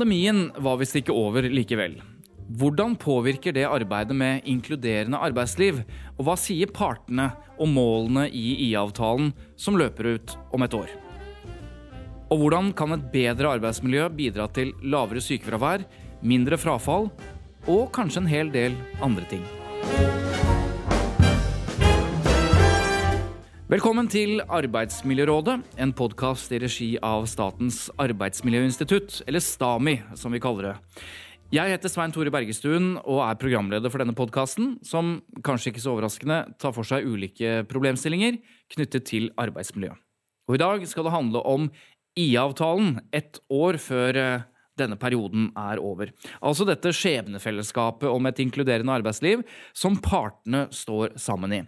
Pandemien var visst ikke over likevel. Hvordan påvirker det arbeidet med inkluderende arbeidsliv? Og hva sier partene om målene i IA-avtalen som løper ut om et år? Og hvordan kan et bedre arbeidsmiljø bidra til lavere sykefravær, mindre frafall og kanskje en hel del andre ting? Velkommen til Arbeidsmiljørådet, en podkast i regi av Statens arbeidsmiljøinstitutt, eller STAMI som vi kaller det. Jeg heter Svein Tore Bergestuen og er programleder for denne podkasten, som kanskje ikke så overraskende tar for seg ulike problemstillinger knyttet til arbeidsmiljø. Og i dag skal det handle om IA-avtalen, ett år før eh, denne perioden er over. Altså dette skjebnefellesskapet om et inkluderende arbeidsliv som partene står sammen i.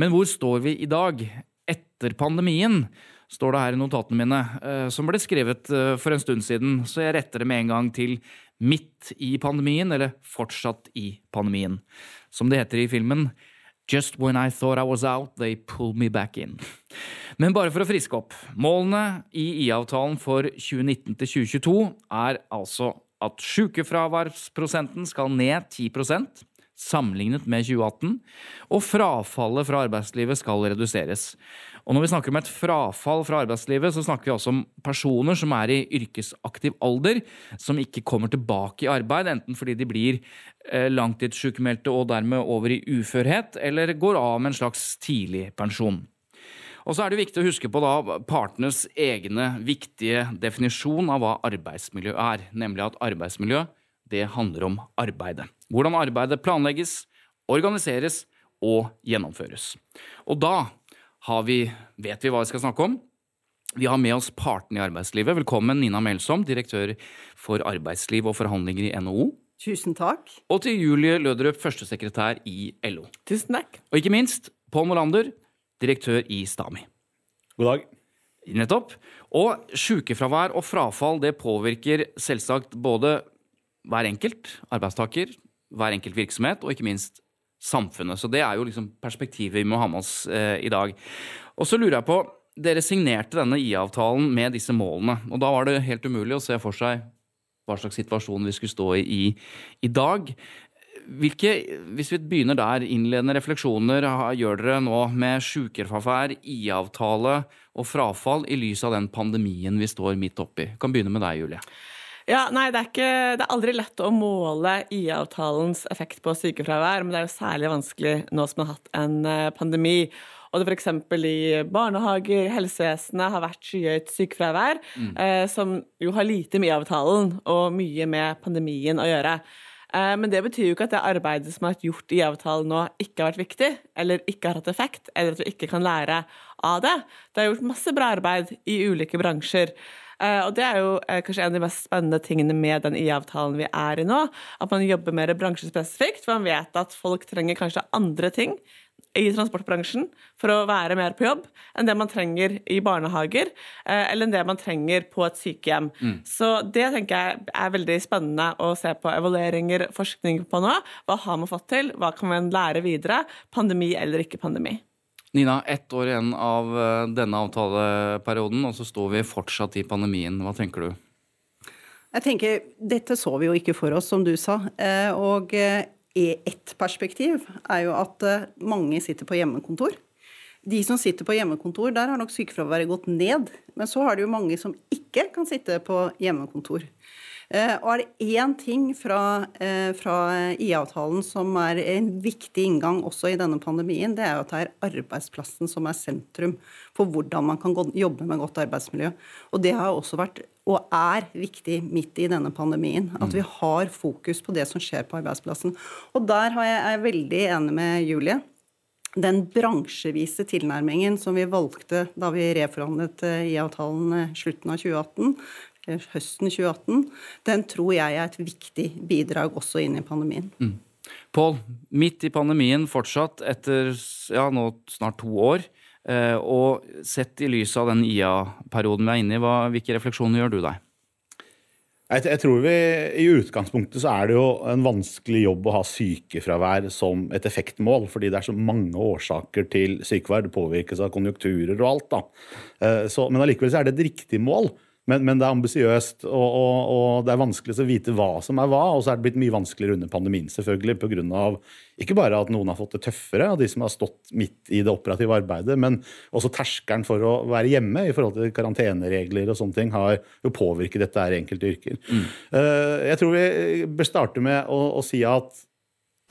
Men hvor står vi i dag, etter pandemien? står det her i notatene mine, eh, som ble skrevet eh, for en stund siden, så jeg retter det med en gang til midt i pandemien, eller fortsatt i pandemien. Som det heter i filmen Just when I thought I was out, they pulled me back in. Men bare for å friske opp. Målene i IA-avtalen for 2019 til 2022 er altså at sykefraværsprosenten skal ned 10% sammenlignet med 2018, og frafallet fra arbeidslivet skal reduseres. Og når vi snakker om et frafall fra arbeidslivet, så snakker vi også om personer som er i yrkesaktiv alder, som ikke kommer tilbake i arbeid, enten fordi de blir langtidssykemeldte langtidssykmeldte og dermed over i uførhet, eller går av med en slags tidlig pensjon. Og så er det viktig å huske på da partenes egne viktige definisjon av hva arbeidsmiljø er, nemlig at arbeidsmiljø det handler om arbeidet. Hvordan arbeidet planlegges, organiseres og gjennomføres. Og da vi, vet vi hva vi skal snakke om. Vi har med oss partene i arbeidslivet. Velkommen, Nina Melsom, direktør for arbeidsliv og forhandlinger i NHO. Tusen takk. Og til Julie Løderup, førstesekretær i LO. Tusen takk. Og ikke minst Pål Molander, direktør i Stami. God dag. Nettopp. Og sykefravær og frafall det påvirker selvsagt både hver enkelt arbeidstaker, hver enkelt virksomhet, og ikke minst samfunnet. Så det er jo liksom perspektivet vi må ha med oss eh, i dag. Og så lurer jeg på, dere signerte denne IA-avtalen med disse målene, og da var det helt umulig å se for seg hva slags situasjon vi skulle stå i i, i dag. Hvilke, hvis vi begynner der, innledende refleksjoner gjør dere nå med sykefravær, IA-avtale og frafall i lys av den pandemien vi står midt oppi? Kan begynne med deg, Julie. Ja, nei, det er, ikke, det er aldri lett å måle IA-avtalens effekt på sykefravær, men det er jo særlig vanskelig nå som vi har hatt en eh, pandemi. Og det f.eks. i barnehager, helsevesenet har vært skyhøyt sykefravær, mm. eh, som jo har lite med IA-avtalen og mye med pandemien å gjøre. Eh, men det betyr jo ikke at det arbeidet som har vært gjort i avtalen nå, ikke har vært viktig, eller ikke har hatt effekt, eller at vi ikke kan lære av det. Det er gjort masse bra arbeid i ulike bransjer. Eh, og det er jo eh, kanskje en av de mest spennende tingene med den IA-avtalen vi er i nå. At man jobber mer bransjespesifikt, for man vet at folk trenger kanskje andre ting i transportbransjen for å være mer på jobb enn det man trenger i barnehager, eh, eller enn det man trenger på et sykehjem. Mm. Så det tenker jeg er veldig spennende å se på evalueringer, forskning på nå. Hva har man fått til, hva kan man lære videre? Pandemi eller ikke pandemi? Nina, ett år igjen av eh, denne avtaleperioden, og så står vi fortsatt i pandemien. Hva tenker du? Jeg tenker, Dette så vi jo ikke for oss, som du sa. Eh, og ett perspektiv er jo at mange sitter på hjemmekontor. De som sitter på hjemmekontor, der har nok sykefraværet gått ned. Men så har det jo mange som ikke kan sitte på hjemmekontor. Eh, og er det én ting fra, eh, fra IA-avtalen som er en viktig inngang også i denne pandemien, det er jo at det er arbeidsplassen som er sentrum for hvordan man kan jobbe med godt arbeidsmiljø. Og det har også vært og er viktig midt i denne pandemien. At vi har fokus på det som skjer på arbeidsplassen. Og der er jeg veldig enig med Julie den bransjevise tilnærmingen som vi valgte da vi reforhandlet eh, IA-avtalen slutten av 2018, høsten 2018, den tror jeg er et viktig bidrag også inn i pandemien. Mm. Pål, midt i pandemien fortsatt, etter ja, nå snart to år, eh, og sett i lys av den IA-perioden vi er inne i, hva, hvilke refleksjoner gjør du deg? Jeg, jeg, tror vi, I utgangspunktet så er det jo en vanskelig jobb å ha sykefravær som et effektmål, fordi det er så mange årsaker til sykefravær. Det påvirkes av konjunkturer og alt. da. Eh, så, men allikevel så er det et riktig mål. Men, men det er ambisiøst, og, og, og, det er vanskelig å vite hva som er hva. Og så er det blitt mye vanskeligere under pandemien, selvfølgelig, pga. ikke bare at noen har fått det tøffere, av de som har stått midt i det operative arbeidet, men også terskelen for å være hjemme i forhold til karanteneregler og sånne ting har jo påvirket dette her i enkelte yrker. Mm. Uh, jeg tror vi bør starte med å, å si at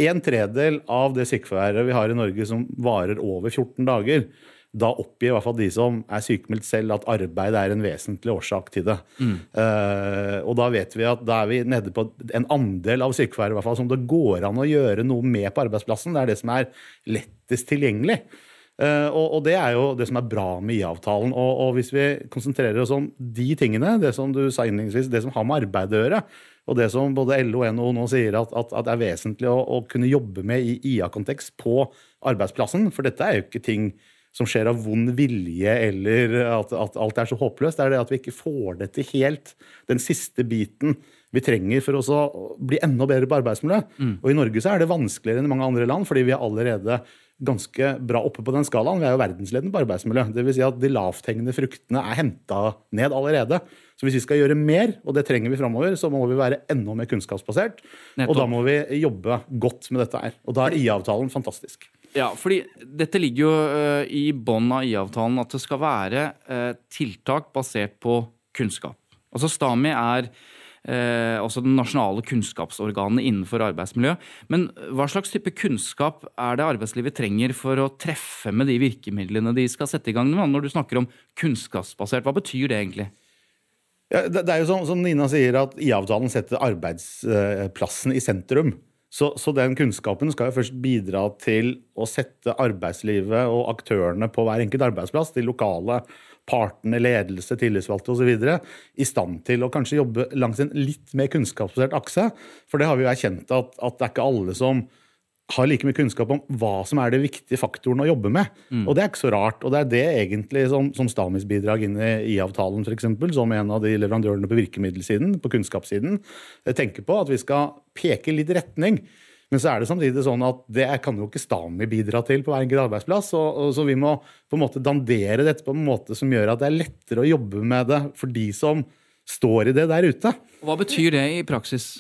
en tredel av det sykefraværet vi har i Norge som varer over 14 dager, da oppgir i hvert fall de som er sykemeldt selv, at arbeid er en vesentlig årsak til det. Mm. Uh, og da vet vi at da er vi nede på en andel av sykefraværet som det går an å gjøre noe med på arbeidsplassen. Det er det som er lettest tilgjengelig. Uh, og, og, det er jo det som er bra med IA-avtalen. Og, og, hvis vi konsentrerer oss om de tingene, det som du sa innledningsvis, det som har med arbeid å gjøre, og det som både LO og NHO nå sier at, at, at, er vesentlig å, å kunne jobbe med i IA-kontekst på arbeidsplassen, for dette er jo ikke ting som skjer av vond vilje, eller at, at, alt er så håpløst. Det er det at vi ikke får det til helt. Den siste biten vi trenger for å bli enda bedre på arbeidsmiljø. Mm. Og i Norge så er det vanskeligere enn i mange andre land, fordi vi er allerede ganske bra oppe på den skalaen. Vi er jo verdensledende på arbeidsmiljø. Det vil si at de lavthengende fruktene er henta ned allerede. Så hvis vi skal gjøre mer, og det trenger vi framover, så må vi være enda mer kunnskapsbasert. Nettopp. Og da må vi jobbe godt med dette her. Og da er IA-avtalen fantastisk. Ja, fordi dette ligger jo uh, i bånn av IA-avtalen at det skal være uh, tiltak basert på kunnskap. Altså STAMI er uh, også det nasjonale kunnskapsorganet innenfor arbeidsmiljø. Men hva slags type kunnskap er det arbeidslivet trenger for å treffe med de virkemidlene de skal sette i gang med, når du snakker om kunnskapsbasert? Hva betyr det egentlig? Ja, det, er jo sånn, som Nina sier, at IA-avtalen setter arbeidsplassen i sentrum. Så, så, den kunnskapen skal jo først bidra til å sette arbeidslivet og aktørene på hver enkelt arbeidsplass, de lokale partene, ledelse, tillitsvalgte osv., i stand til å kanskje jobbe langs en litt mer kunnskapsbasert akse. For det har vi jo erkjent at, at det er ikke alle som har like mye kunnskap om hva som er det viktige faktoren å jobbe med. Mm. Og det er ikke så rart. Og det er det egentlig som, som Stamis bidrag inn i IA-avtalen, f.eks., som en av de leverandørene på virkemiddelsiden, på kunnskapssiden, eh, tenker på. At vi skal peke litt retning. Men så er det samtidig sånn at det kan jo ikke Stami bidra til på hver enkelt arbeidsplass. Og, og, så vi må på en måte dandere dette på en måte som gjør at det er lettere å jobbe med det for de som står i det der ute. Hva betyr det i praksis?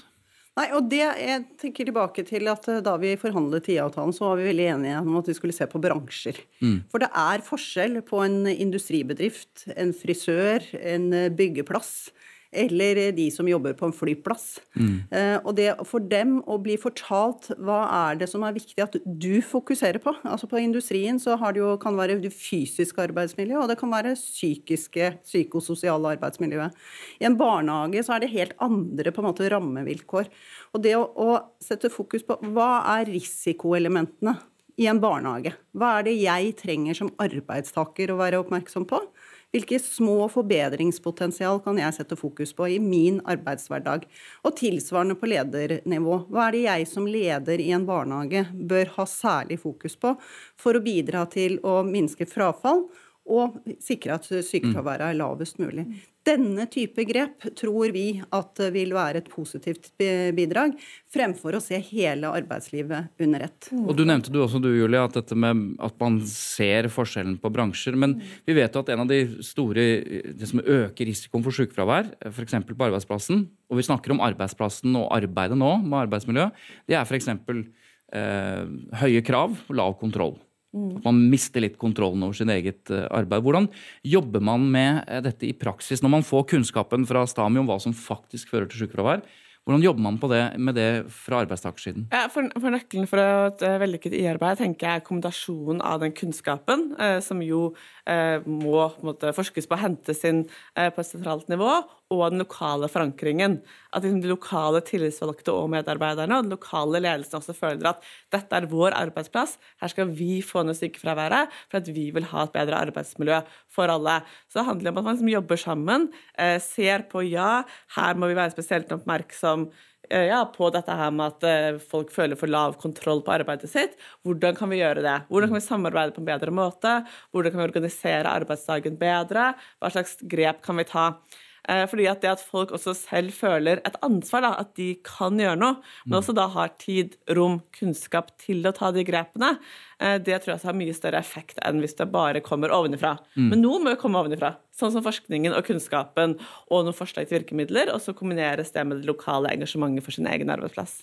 Nei, og det, Jeg tenker tilbake til at eh, da vi forhandlet IA-avtalen, så var vi veldig enige om at vi skulle se på bransjer. Mm. For det er forskjell på en industribedrift, en frisør, en byggeplass eller de som jobber på en flyplass. Mm. Eh, og det for dem å bli fortalt hva er det som er viktig at du fokuserer på. Altså På industrien så har det jo, kan være det fysiske arbeidsmiljøet, og det kan være psykiske, psykososiale arbeidsmiljøet. I en barnehage så er det helt andre på en måte rammevilkår. Og det å, å sette fokus på hva er risikoelementene i en barnehage? Hva er det jeg trenger som arbeidstaker å være oppmerksom på? Hvilke små forbedringspotensial kan jeg sette fokus på i min arbeidshverdag? Og tilsvarende på ledernivå. Hva er det jeg som leder i en barnehage bør ha særlig fokus på for å bidra til å minske frafall og sikre at sykefraværet er lavest mulig. Denne type grep tror vi at vil være et positivt bidrag, fremfor å se hele arbeidslivet under ett. Og Du nevnte du også, du Julie, at dette med at man ser forskjellen på bransjer. Men vi vet jo at en av de store det som øker risikoen for sykefravær, f.eks. på arbeidsplassen, og vi snakker om arbeidsplassen og arbeidet nå med arbeidsmiljø, det er f.eks. Eh, høye krav og lav kontroll. Mm. Man mister litt kontrollen over sin eget eh, arbeid. Hvordan jobber man med eh, dette i praksis når man får kunnskapen fra Stami om hva som faktisk fører til sykefravær? Hvordan jobber man det, med det fra arbeidstakersiden? Ja, for, for, Nøkkelen for et eh, vellykket IA-arbeid tenker jeg er kombinasjonen av den kunnskapen, eh, som jo eh, må måtte, forskes på og hentes inn eh, på et sentralt nivå, og den lokale forankringen. At liksom, de lokale tillitsvalgte og medarbeiderne og den lokale ledelsen også føler at dette er vår arbeidsplass, her skal vi få ned sykefraværet for at vi vil ha et bedre arbeidsmiljø for alle. Så det handler om at man liksom jobber sammen, eh, ser på ja, her må vi være spesielt oppmerksom liksom ja, på dette her med at eh, folk føler for lav kontroll på arbeidet sitt. Hvordan kan vi gjøre det? Hvordan kan vi samarbeide på en bedre måte? Hvordan kan vi organisere arbeidsdagen bedre? Hva slags grep kan vi ta? Eh, fordi at det at folk også selv føler et ansvar, da, at de kan gjøre noe, men mm. også da har tid, rom, kunnskap til å ta de grepene, det tror jeg har mye større effekt enn hvis det bare kommer ovenifra. Mm. Men noe må jo komme ovenifra, sånn som forskningen og kunnskapen og noen forslag til virkemidler, og så kombineres det med det lokale engasjementet for sin egen arbeidsplass.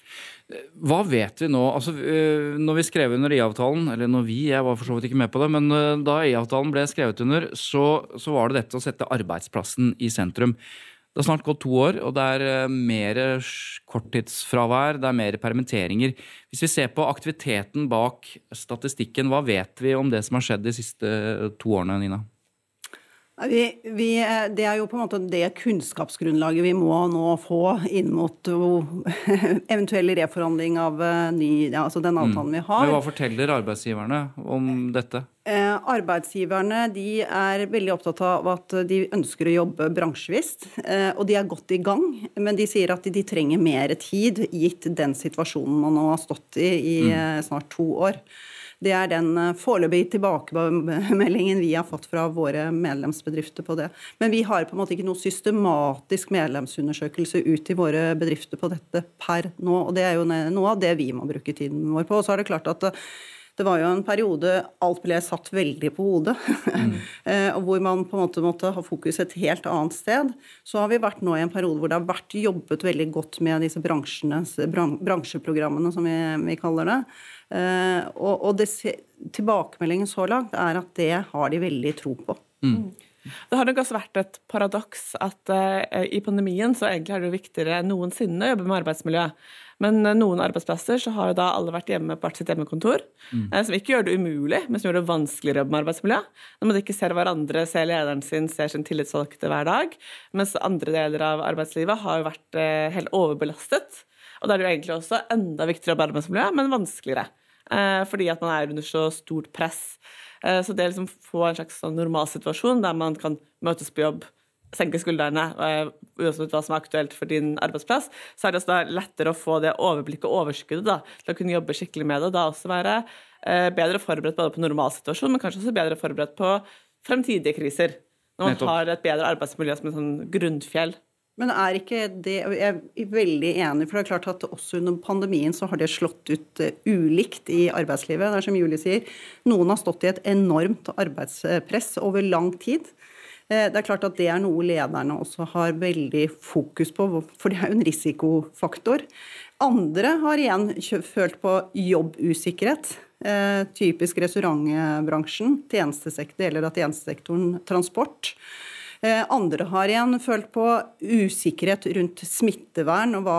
Hva vet vi nå? Altså, øh, når vi skrev under IA-avtalen, eller når vi, jeg var for så vidt ikke med på det, men øh, da IA-avtalen ble skrevet under, så, så var det dette å sette arbeidsplassen i sentrum. Det har snart gått to år, og det er eh, mer korttidsfravær, det er mer permitteringer. Hvis vi ser på aktiviteten bak statistikken, hva vet vi om det som har skjedd de siste to årene, Nina? Vi, vi, det er jo på en måte det kunnskapsgrunnlaget vi må nå få inn mot eventuell reforhandling av eh, ny, altså den avtalen mm. vi har. Men Hva forteller arbeidsgiverne om dette? Eh, arbeidsgiverne de er veldig opptatt av at de ønsker å jobbe bransjevis. Eh, og de er godt i gang, men de sier at de, de trenger mer tid, gitt den situasjonen man nå har stått i i mm. Eh, snart to år. Det er den eh, foreløpige tilbakemeldingen vi har fått fra våre medlemsbedrifter på det. Men vi har på en måte ikke noe systematisk medlemsundersøkelse ut til våre bedrifter på dette per nå. Og det er jo noe av det vi må bruke tiden vår på. Og så er det klart at eh, det var jo en periode alt ble satt veldig på hodet, mm. Eh, hvor man på en måte måtte ha fokus et helt annet sted. Så har vi vært nå i en periode hvor det har vært jobbet veldig godt med disse bransjeprogrammene, som vi, vi kaller det. Eh, og, og det, tilbakemeldingen så langt er at det har de veldig tro på. Mm. Det har nok også vært et paradoks at uh, i pandemien så egentlig er det viktigere enn noensinne å jobbe med arbeidsmiljø. Men uh, noen arbeidsplasser så har jo da alle vært hjemme på hvert sitt hjemmekontor. Mm. Uh, som ikke gjør det umulig, men som gjør det vanskeligere å jobbe med arbeidsmiljø. Når man ikke ser hverandre, ser lederen sin, ser sin tillitsvalgte hver dag. Mens andre deler av arbeidslivet har jo vært helt overbelastet. Og da er det jo egentlig også enda viktigere å jobbe med arbeidsmiljø, men vanskeligere. Fordi at man er under så stort press. Eh, så det å liksom få en slags sånn normalsituasjon der man kan møtes på jobb, senke skuldrene, eh, uansett hva som er aktuelt for din arbeidsplass, så er det også lettere å få det overblikket og overskuddet da, til å kunne jobbe skikkelig med det. Og da også være bedre forberedt både på normalsituasjonen, men kanskje også bedre forberedt på fremtidige kriser. Når man har et bedre arbeidsmiljø som en sånn grunnfjell. Men er ikke det Jeg er veldig enig, for det er klart at også under pandemien så har det slått ut uh, ulikt i arbeidslivet. Det er som Julie sier, noen har stått i et enormt arbeidspress over lang tid. Uh, det er klart at det er noe lederne også har veldig fokus på, for det er jo en risikofaktor. Andre har igjen følt på jobbusikkerhet. Uh, typisk restaurantbransjen, deler av tjenestesektoren transport. Eh, andre har igjen følt på usikkerhet rundt smittevern og hva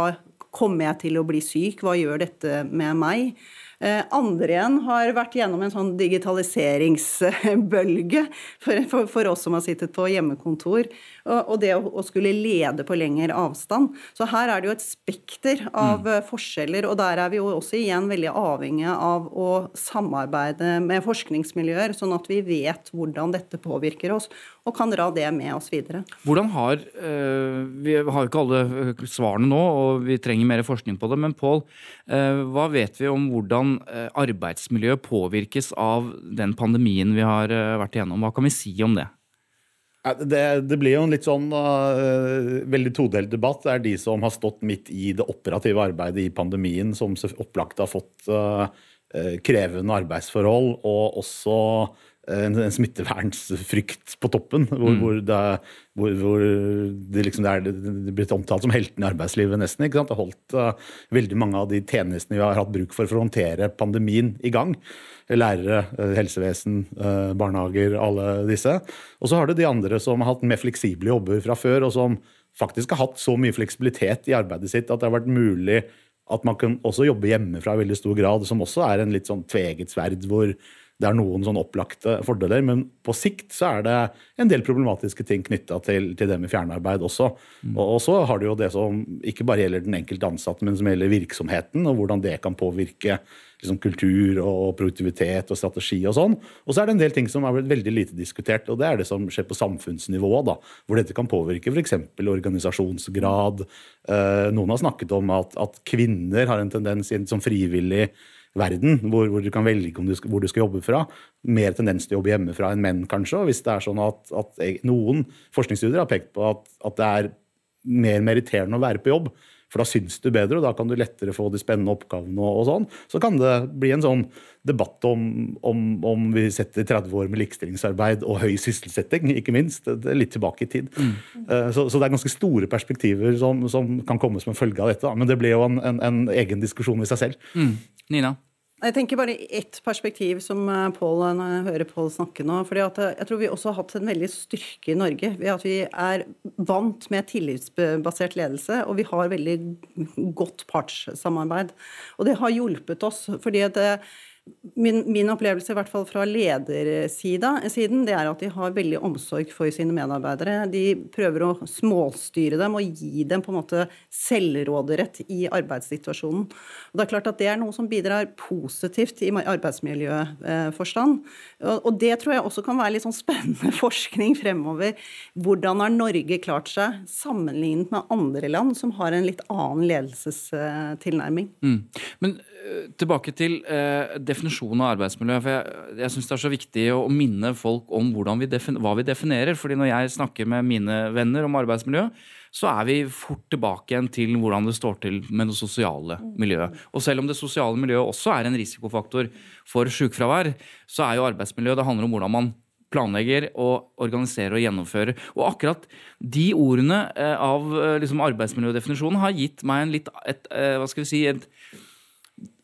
kommer jeg til å bli syk, hva gjør dette med meg? Eh, andre igjen har vært gjennom en sånn digitaliseringsbølge for, for, for oss som har sittet på hjemmekontor, og, og det å, å, skulle lede på lengre avstand. Så her er det jo et spekter av mm. Forskjeller, og der er vi jo også igjen veldig avhengige av å samarbeide med forskningsmiljøer, sånn at vi vet hvordan dette påvirker oss, og kan dra det med oss videre. Hvordan har, øh, Vi har jo ikke alle svarene nå, og vi trenger mer forskning på det, men Pål, øh, hva vet vi om hvordan Eh, arbeidsmiljøet påvirkes av den pandemien vi har eh, vært igjennom. Hva kan vi si om det? Det, det blir jo en litt sånn uh, veldig todelt debatt. Det er de som har stått midt i det operative arbeidet i pandemien, som opplagt har fått uh, krevende arbeidsforhold, og også en, en smittevernsfrykt på toppen, hvor, mm. hvor, det, hvor, hvor det, liksom, det, er, det blitt omtalt som heltene i arbeidslivet, nesten. ikke sant? Det har holdt uh, veldig mange av de tjenestene vi har hatt bruk for for å håndtere pandemien, i gang. Lærere, uh, helsevesen, uh, barnehager, alle disse. Og så har du de andre som har hatt mer fleksible jobber fra før, og som faktisk har hatt så mye fleksibilitet i arbeidet sitt at det har vært mulig at man kan også jobbe hjemmefra i veldig stor grad, som også er en litt sånn tveget sverd, hvor det er noen sånn opplagte fordeler, men på sikt så er det en del problematiske ting knytta til, til, det med fjernarbeid også. Mm. Og, og, så har du jo det som ikke bare gjelder den enkelte ansatte, men som gjelder virksomheten, og hvordan det kan påvirke liksom, kultur og produktivitet og strategi og sånn. Og så er det en del ting som er veldig lite diskutert, og det er det som skjer på samfunnsnivå, da, hvor dette kan påvirke f.eks. organisasjonsgrad. Eh, noen har snakket om at, at kvinner har en tendens sånn frivillig verden, hvor, hvor, du kan velge du skal, hvor du skal jobbe fra. Mer tendens til å jobbe hjemmefra enn menn, kanskje. Og hvis det er sånn at, at noen forskningsstudier har pekt på at, at, det er mer meritterende å være på jobb For da syns du bedre, og da kan du lettere få de spennende oppgavene. og, og sånn. Så kan det bli en sånn debatt om, om, om vi setter 30 år med likestillingsarbeid og høy sysselsetting, ikke minst. Det er litt tilbake i tid. Mm. Så, så, det er ganske store perspektiver som, som, kan komme som en følge av dette. Men det blir jo en, en, en egen diskusjon i seg selv. Mm. Nina? Jeg tenker bare ett perspektiv som eh, Paul, når jeg hører Pål snakke nå. fordi eh, Jeg tror vi også har hatt en veldig styrke i Norge ved at vi er vant med tillitsbasert ledelse, og vi har veldig godt partssamarbeid. Og det har hjulpet oss. fordi det, eh, Min, min, opplevelse, i hvert fall fra ledersiden, det er at de har veldig omsorg for sine medarbeidere. De prøver å småstyre dem og gi dem på en måte selvråderett i arbeidssituasjonen. Og det er klart at det er noe som bidrar positivt i arbeidsmiljøforstand. Og det tror jeg også kan være litt sånn spennende forskning fremover. Hvordan har Norge klart seg sammenlignet med andre land som har en litt annen ledelsestilnærming? Mm. Men tilbake til eh, definisjonen av arbeidsmiljø. for Jeg, jeg syns det er så viktig å minne folk om vi hva vi definerer. fordi når jeg snakker med mine venner om arbeidsmiljø, så er vi fort tilbake igjen til hvordan det står til med det sosiale miljøet. Og selv om det sosiale miljøet også er en risikofaktor for sykefravær, så er jo arbeidsmiljø det handler om hvordan man planlegger og organiserer og gjennomfører. Og akkurat de ordene eh, av eh, liksom, arbeidsmiljødefinisjonen har gitt meg en litt, et, eh, hva skal vi si, et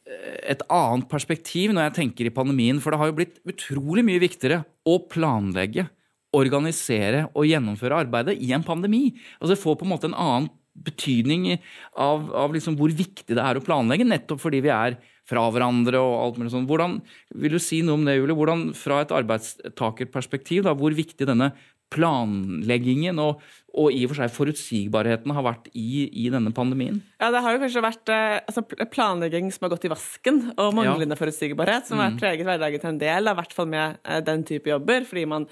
et annet perspektiv når jeg tenker i pandemien. For det har jo blitt utrolig mye viktigere å planlegge, organisere og gjennomføre arbeidet i en pandemi. Altså Det får på en måte en annen betydning av, av liksom hvor viktig det er å planlegge, nettopp fordi vi er fra hverandre og alt mulig sånn. Hvordan, vil du si noe om det, Julie? Hvordan, fra et arbeidstakerperspektiv, da, hvor viktig denne planleggingen og, og, i og for seg forutsigbarheten har vært i, i, denne pandemien? Ja, Det har jo kanskje vært eh, altså, planlegging som har gått i vasken, og manglende ja. forutsigbarhet, som har mm. preget hverdagen til en del, i hvert fall med eh, den type jobber. fordi man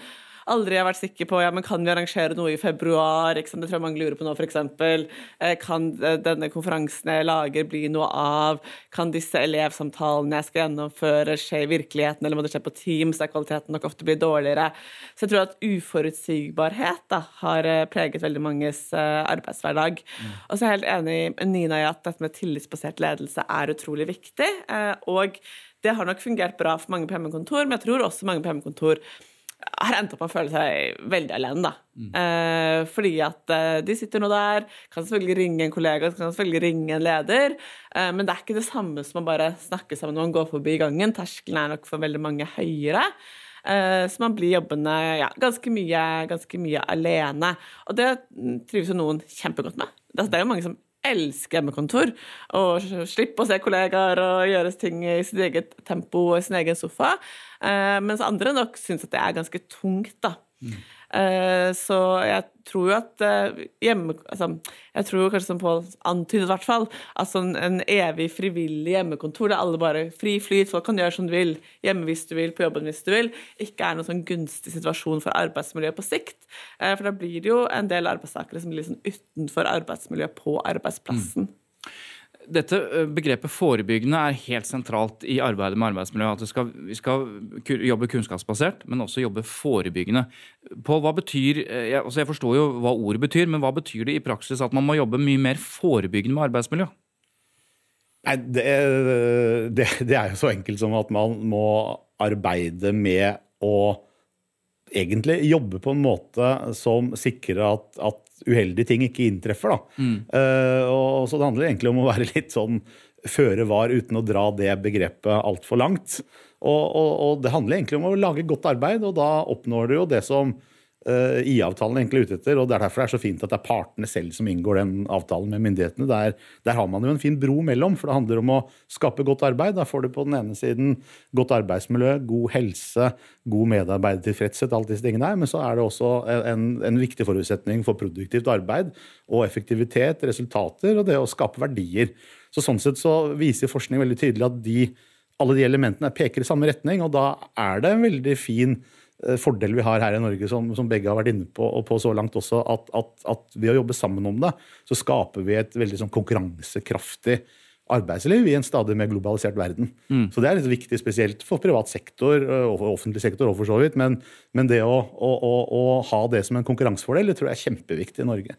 aldri har vært sikker på ja, men kan vi arrangere noe i februar. Ikke sant? Det tror jeg mange lurer på nå, f.eks. Eh, kan eh, denne konferansen jeg lager, bli noe av? Kan disse elevsamtalene jeg skal gjennomføre, skje i virkeligheten, eller må det skje på Teams, der kvaliteten nok ofte blir dårligere? Så jeg tror at uforutsigbarhet da, har eh, preget veldig manges arbeidshverdag. Mm. Og så er jeg helt enig med Nina i at dette med tillitsbasert ledelse er utrolig viktig. Og det har nok fungert bra for mange på hjemmekontor, men jeg tror også mange på hjemmekontor har endt opp med å føle seg veldig alene, da. Mm. Eh, fordi at eh, de sitter nå der, kan selvfølgelig ringe en kollega, kan selvfølgelig ringe en leder, eh, men det er ikke det samme som å bare snakke sammen når man går forbi gangen. Terskelen er nok for veldig mange høyere. Eh, så man blir jobbende ja, ganske, mye, ganske mye alene. Og det trives jo noen kjempegodt med. Det er jo mange som elsker hjemmekontor. Og slippe å se kollegaer og gjøre ting i sitt eget tempo og i sin egen sofa. Uh, mens andre nok syns at det er ganske tungt, da. Mm. Uh, så jeg tror jo at uh, hjemme... Altså, jeg tror kanskje som Pål antydet, i hvert fall, at sånn en evig frivillig hjemmekontor der alle bare fri flyt, folk kan gjøre som du vil, hjemme hvis du vil, på jobben hvis du vil, ikke er noen sånn gunstig situasjon for arbeidsmiljøet på sikt. Uh, for da blir det jo en del arbeidstakere som blir liksom utenfor arbeidsmiljøet på arbeidsplassen. Mm dette begrepet forebyggende er helt sentralt i arbeidet med arbeidsmiljø. At skal, vi skal jobbe kunnskapsbasert, men også jobbe forebyggende. Pål, hva betyr, jeg, altså jeg forstår jo hva ordet betyr, men hva betyr det i praksis at man må jobbe mye mer forebyggende med arbeidsmiljø? Nei, det, det, det er jo så enkelt som at man må arbeide med å egentlig jobbe på en måte som sikrer at, at uheldige ting ikke inntreffer. Da. Mm. Uh, og, så det handler egentlig om å være litt sånn føre var uten å dra det begrepet altfor langt. Og, og, og, det handler egentlig om å lage godt arbeid, og da oppnår du jo det som uh, IA-avtalen egentlig ute etter. og Det er derfor det er så fint at det er partene selv som inngår den avtalen med myndighetene. Der, der, har man jo en fin bro mellom, for det handler om å skape godt arbeid. Da får du på den ene siden godt arbeidsmiljø, god helse, god medarbeidertilfredshet, alt disse tingene her. Men så er det også en, en viktig forutsetning for produktivt arbeid og effektivitet, resultater og det å skape verdier. Så Sånn sett så viser forskning veldig tydelig at de, alle de elementene peker i samme retning, og da er det en veldig fin Eh, fordel vi har her i Norge, som, som begge har vært inne på, og på så langt også, at, at, at, ved å jobbe sammen om det, så skaper vi et veldig sånn konkurransekraftig arbeidsliv i en stadig mer globalisert verden. Mm. Så det er litt viktig, spesielt for privat sektor eh, og for offentlig sektor, og for så vidt. Men, men det å, å, å, å, ha det som en konkurransefordel, det tror jeg er kjempeviktig i Norge.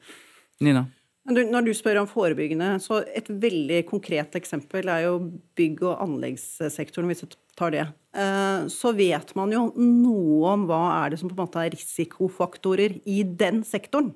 Nina? Når du spør om forebyggende, så et veldig konkret eksempel er jo bygg- og anleggssektoren, hvis du tar det. Eh, så vet man jo noe om hva er det som på en måte er risikofaktorer i den sektoren.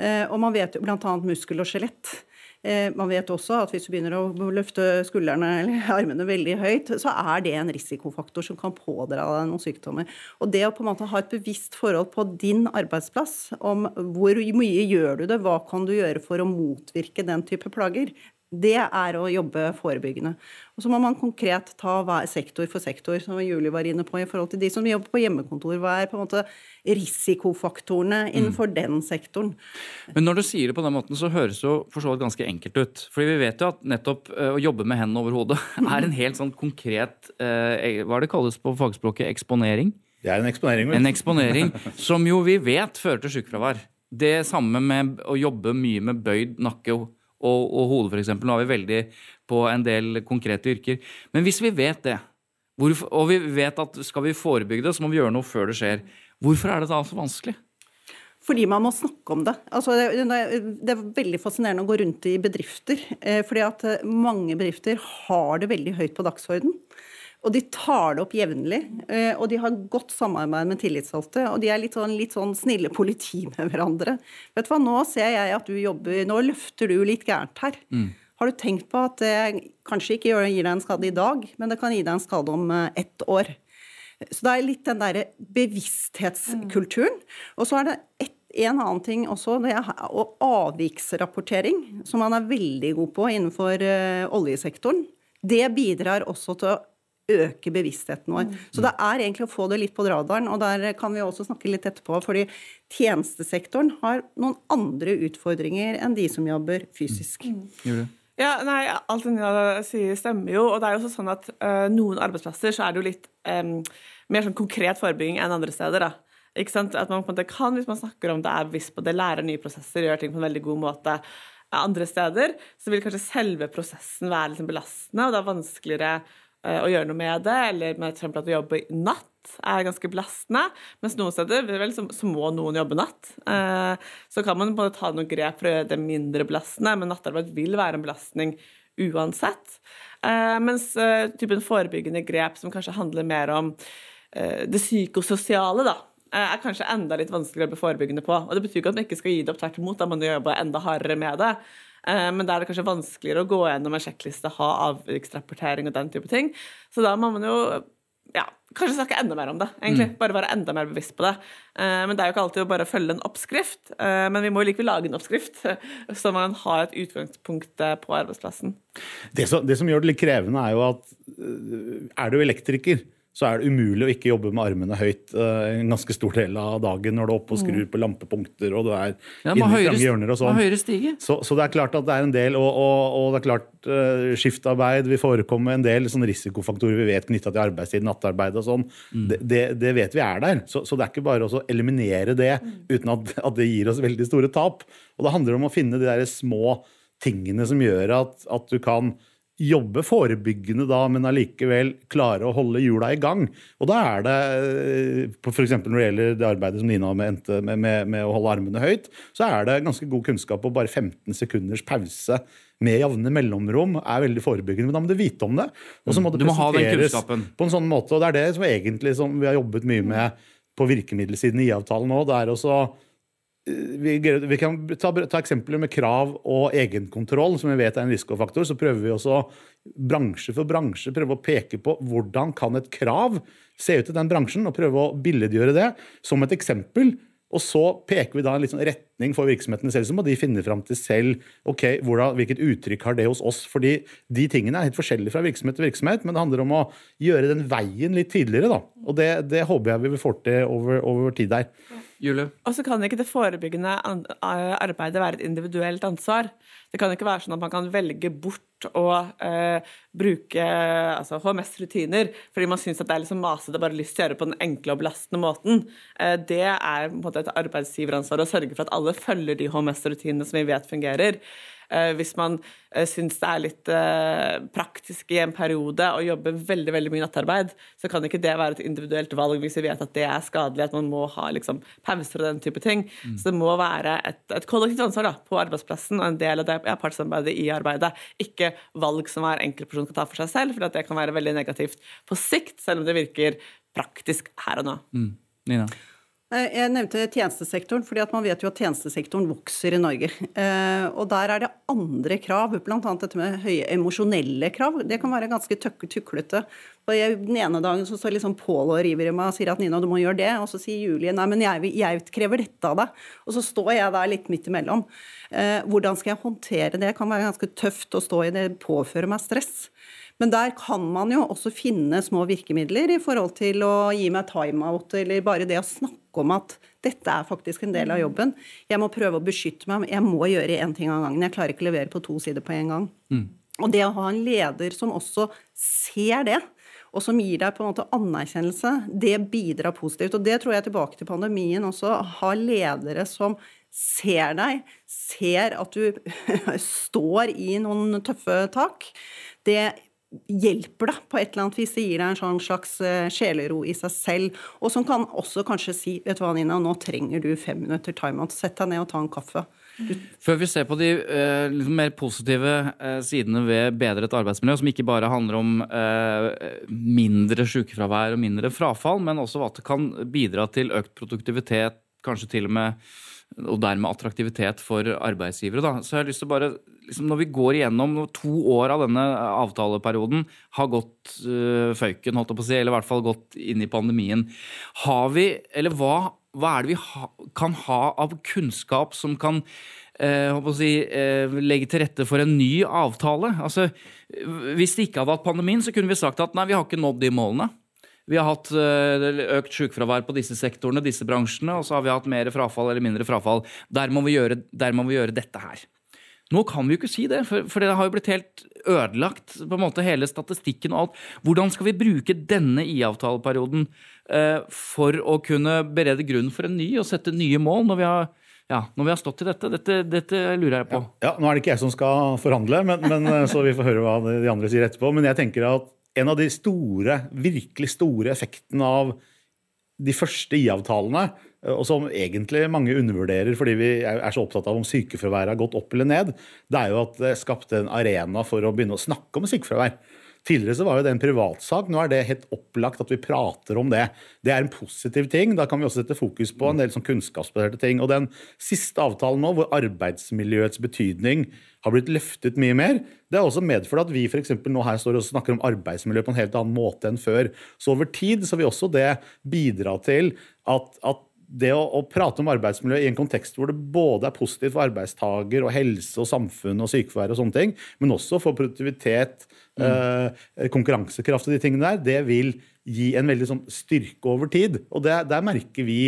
Eh, og man vet jo bl.a. muskel og skjelett. Eh, man vet også at hvis du begynner å løfte skuldrene eller armene veldig høyt, så er det en risikofaktor som kan pådra deg noen sykdommer. Og det å på en måte ha et bevisst forhold på din arbeidsplass om hvor mye gjør du det, hva kan du gjøre for å motvirke den type plager, det er å jobbe forebyggende. Og så må man konkret ta hver sektor for sektor, som Julie var inne på, i forhold til de som jobber på hjemmekontor. Hva er på en måte risikofaktorene innenfor mm. den sektoren? Men når du sier det på den måten, så høres det jo for så vidt ganske enkelt ut. Fordi vi vet jo at nettopp uh, å jobbe med hendene over hodet er en helt sånn konkret uh, Hva er det kalles på fagspråket? Eksponering? Det er en eksponering. En eksponering som jo vi vet fører til sykefravær. Det samme med å jobbe mye med bøyd nakke og og, og hodet, f.eks. Nå er vi veldig på en del konkrete yrker. Men hvis vi vet det, hvorfor, og vi vet at skal vi forebygge det, så må vi gjøre noe før det skjer, hvorfor er det da så vanskelig? Fordi man må snakke om det. Altså, det er veldig fascinerende å gå rundt i bedrifter. Eh, fordi at eh, mange bedrifter har det veldig høyt på dagsorden. Og de tar det opp jevnlig. Eh, og de har godt samarbeid med tillitsvalgte. Og de er litt sånn, litt sånn, snille politi med hverandre. Vet du hva, Nå ser jeg at du jobber Nå løfter du litt gærent her. Mm. Har du tenkt på at det kanskje ikke gir deg en skade i dag, men det kan gi deg en skade om eh, ett år? Så det er litt den derre bevissthetskulturen. Og så er det et, en annen ting også, det er avviksrapportering, som man er veldig god på innenfor oljesektoren. Det bidrar også til å øke bevisstheten vår. Mm. Så det er egentlig å få det litt på radaren, og der kan vi også snakke litt etterpå. fordi tjenestesektoren har noen andre utfordringer enn de som jobber fysisk. Mm. Ja, nei, Alt det Nina sier, stemmer jo. og det er jo også sånn at uh, Noen arbeidsplasser så er det jo litt um, mer sånn konkret forebygging enn andre steder. da. Ikke sant? At man på en måte kan, Hvis man snakker om det, er bevisst på det, lærer nye prosesser, gjør ting på en veldig god måte. Andre steder så vil kanskje selve prosessen være liksom belastende, og det er vanskeligere å gjøre noe med det, eller med f.eks. at å jobbe natt er ganske belastende. Mens noen steder vel, så, må noen jobbe natt. Eh, så kan man både ta noen grep for å gjøre det mindre belastende, men nattarbeid vil være en belastning uansett. Eh, mens eh, typen forebyggende grep som kanskje handler mer om eh, det psykososiale, da, eh, er kanskje enda litt vanskeligere å bli forebyggende på. Og det betyr ikke at man ikke skal gi det opp, tvert imot, da må man jobbe enda hardere med det. Eh, men da er det kanskje vanskeligere å gå gjennom en sjekkliste, ha avviksrapportering og den type ting. Så da må man jo ja, kanskje snakke enda mer om det. egentlig, mm. Bare være enda mer bevisst på det. Eh, men det er jo ikke alltid å bare følge en oppskrift. Eh, men vi må likevel lage en oppskrift, så man har et utgangspunkt på arbeidsplassen. Det som, det som gjør det litt krevende, er jo at er du elektriker så er det umulig å ikke jobbe med armene høyt uh, en ganske stor del av dagen når du er oppe og skrur mm. på lampepunkter og du er ja, inni trange hjørner og sånn. Så, så, det er klart at det er en del, og, og, og det er klart uh, skiftarbeid vil forekomme en del sånn risikofaktorer vi vet knytta til arbeidstid, nattarbeid og sånn. Mm. Det, det, det, vet vi er der. Så, så, det er ikke bare å eliminere det mm. uten at, at, det gir oss veldig store tap. Og det handler om å finne de der små tingene som gjør at, at du kan jobbe forebyggende da, men allikevel klare å holde hjula i gang. Og da er det, eh, f.eks. når det gjelder det arbeidet som Nina endte med, med, med, å holde armene høyt, så er det ganske god kunnskap og bare 15 sekunders pause med jevne mellomrom er veldig forebyggende. Men da må du vite om det. Og så må det presenteres på en sånn måte. Og det er det som egentlig som vi har jobbet mye med på virkemiddelsiden i avtalen nå. det er også vi, vi, kan ta, ta, eksempler med krav og egenkontroll, som vi vet er en risikofaktor. Så prøver vi også bransje for bransje prøve å peke på hvordan kan et krav se ut i den bransjen, og prøve å billedgjøre det som et eksempel. Og så peker vi da en sånn retning for virksomhetene selv, så må de finne fram til selv ok, hvordan, hvilket uttrykk har det hos oss. fordi de tingene er helt forskjellige fra virksomhet til virksomhet, men det handler om å gjøre den veien litt tidligere. da. Og det, det håper jeg vi vil få til over, over tid der. Julie? Og så kan ikke det forebyggende arbeidet være et individuelt ansvar. Det kan ikke være sånn at man kan velge bort å eh, bruke altså, HMS-rutiner fordi man syns det er liksom masete og bare lyst til å gjøre det på den enkle og belastende måten. Eh, det er på en måte et arbeidsgiveransvar å sørge for at alle følger de HMS-rutinene som vi vet fungerer. Eh, hvis man eh, syns det er litt eh, praktisk i en periode å jobbe veldig veldig mye nattarbeid, så kan ikke det være et individuelt valg hvis vi vet at det er skadelig, at man må ha liksom, pauser og den type ting. Mm. Så det må være et, et kollektivt ansvar da, på arbeidsplassen og en del av det ja, partssamarbeidet i arbeidet. Ikke valg som hver enkeltperson kan ta for seg selv, for det kan være veldig negativt på sikt, selv om det virker praktisk her og nå. Mm. Nina? Eh, jeg nevnte tjenestesektoren, fordi man vet jo at tjenestesektoren vokser i Norge. Eh, og der er det andre krav, bl.a. dette med høye emosjonelle krav. Det kan være ganske tuklete. Den ene dagen så står liksom Pål og river i meg og sier at Nina, du må gjøre det. Og så sier Julie nei, men jeg, jeg krever dette av deg. Og så står jeg der litt midt imellom. Eh, hvordan skal jeg håndtere det? Det kan være ganske tøft å stå i det, påføre meg stress. Men der kan man jo også finne små virkemidler i forhold til å gi meg timeout, eller bare det å snakke om at dette er faktisk en del av jobben. Jeg må prøve å beskytte meg, jeg må gjøre én ting av gangen. Jeg klarer ikke å levere på to sider på en gang. Mm. Og det å ha en leder som også ser det, og som gir deg på en måte anerkjennelse, det bidrar positivt. Og det tror jeg tilbake til pandemien også. Ha ledere som ser deg, ser at du står i noen tøffe tak. Det hjelper deg på et eller annet vis. Det gir deg en sånn slags eh, sjelero i seg selv. Og som kan også kanskje si vet du hva, Nina, nå trenger du fem minutter timeout. Sett deg ned og ta en kaffe. Før vi ser på de uh, liksom mer positive uh, sidene ved bedret arbeidsmiljø, som ikke bare handler om uh, mindre sykefravær og mindre frafall, men også at det kan bidra til økt produktivitet, kanskje til og med og dermed attraktivitet for arbeidsgivere. Da. Så jeg har lyst til å bare liksom når vi går igjennom to år av denne avtaleperioden, har gått øh, føyken, holdt jeg på å si, eller i hvert fall gått inn i pandemien, har vi, eller hva, hva er det vi ha, kan ha av kunnskap som kan uh, si, øh, legge til rette for en ny avtale? Altså, hvis det ikke hadde hatt pandemien, så kunne vi sagt at nei, vi har ikke nådd de målene. Vi har hatt økt sykefravær på disse sektorene, disse bransjene, og så har vi hatt mer frafall eller mindre frafall. Der må vi gjøre, må vi gjøre dette her. Nå kan vi jo ikke si det, for, for, det har jo blitt helt ødelagt, på en måte hele statistikken og alt. Hvordan skal vi bruke denne IA-avtaleperioden eh, for å kunne berede grunn for en ny og sette nye mål, når vi har, ja, når vi har stått i dette? dette? dette? lurer jeg på. Ja, ja, Nå er det ikke jeg som skal forhandle, men, men, eh, så vi får høre hva de andre sier etterpå. Men jeg tenker at en av de store, virkelig store effektene av de første IA-avtalene Eh, og som egentlig mange undervurderer fordi vi er så opptatt av om sykefraværet har gått opp eller ned, det er jo at det skapte en arena for å begynne å snakke om sykefravær. Tidligere så var jo det en privatsak. Nå er det helt opplagt at vi prater om det. Det er en positiv ting. Da kan vi også sette fokus på en del sånn kunnskapsbaserte ting. Og den siste avtalen nå, hvor arbeidsmiljøets betydning har blitt løftet mye mer, det har også medført at vi for nå her står og snakker om arbeidsmiljø på en helt annen måte enn før. Så over tid så vil også det bidra til at, at det å, å, prate om arbeidsmiljø i en kontekst hvor det både er positivt for arbeidstaker og helse og samfunn og sykefravær og sånne ting, men også for produktivitet, mm. eh, konkurransekraft og de tingene der, det vil gi en veldig sånn styrke over tid. Og det, der merker vi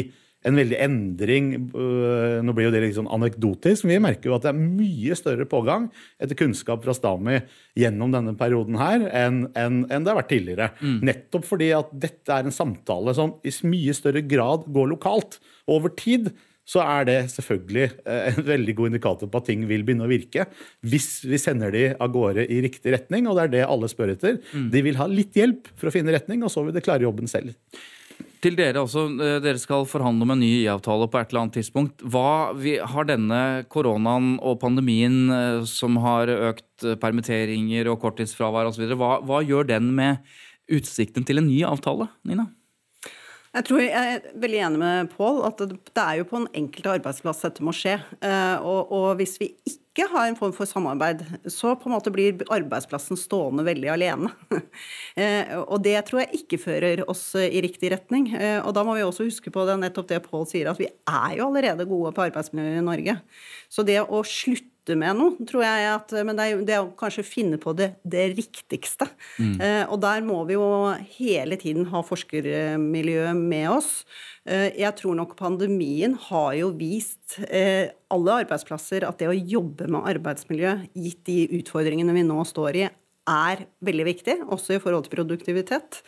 en veldig endring. Øh, nå blir jo det litt sånn anekdotisk, men vi merker jo at det er mye større pågang etter kunnskap fra Stami gjennom denne perioden her enn, enn, det har vært tidligere. Mm. Nettopp fordi at dette er en samtale som i mye større grad går lokalt. Over tid så er det selvfølgelig øh, en veldig god indikator på at ting vil begynne å virke. Hvis vi sender de av gårde i riktig retning, og det er det alle spør etter. Mm. De vil ha litt hjelp for å finne retning, og så vil de klare jobben selv. Til dere også. Eh, dere skal forhandle om en ny IA-avtale på et eller annet tidspunkt. Hva har denne koronaen og pandemien eh, som har økt eh, permitteringer og korttidsfravær osv., hva, hva gjør den med utsikten til en ny avtale, Nina? Jeg tror jeg er veldig enig med Pål at det er jo på en enkelte arbeidsplass dette må skje. Og, og hvis vi ikke har en form for samarbeid, så på en måte blir arbeidsplassen stående veldig alene. Eh, og det tror jeg ikke fører oss i riktig retning. Eh, og da må vi også huske på det, nettopp det Pål sier, at vi er jo allerede gode på arbeidsmiljø i Norge. Så det å slutte med noe, tror jeg at Men det er, det er å kanskje finne på det, det riktigste. Mm. Eh, og der må vi jo hele tiden ha forskermiljøet med oss. Eh, jeg tror nok pandemien har jo vist eh, alle arbeidsplasser at det å jobbe med arbeidsmiljø, gitt de utfordringene vi nå står i, er veldig viktig, også i forhold til produktivitet.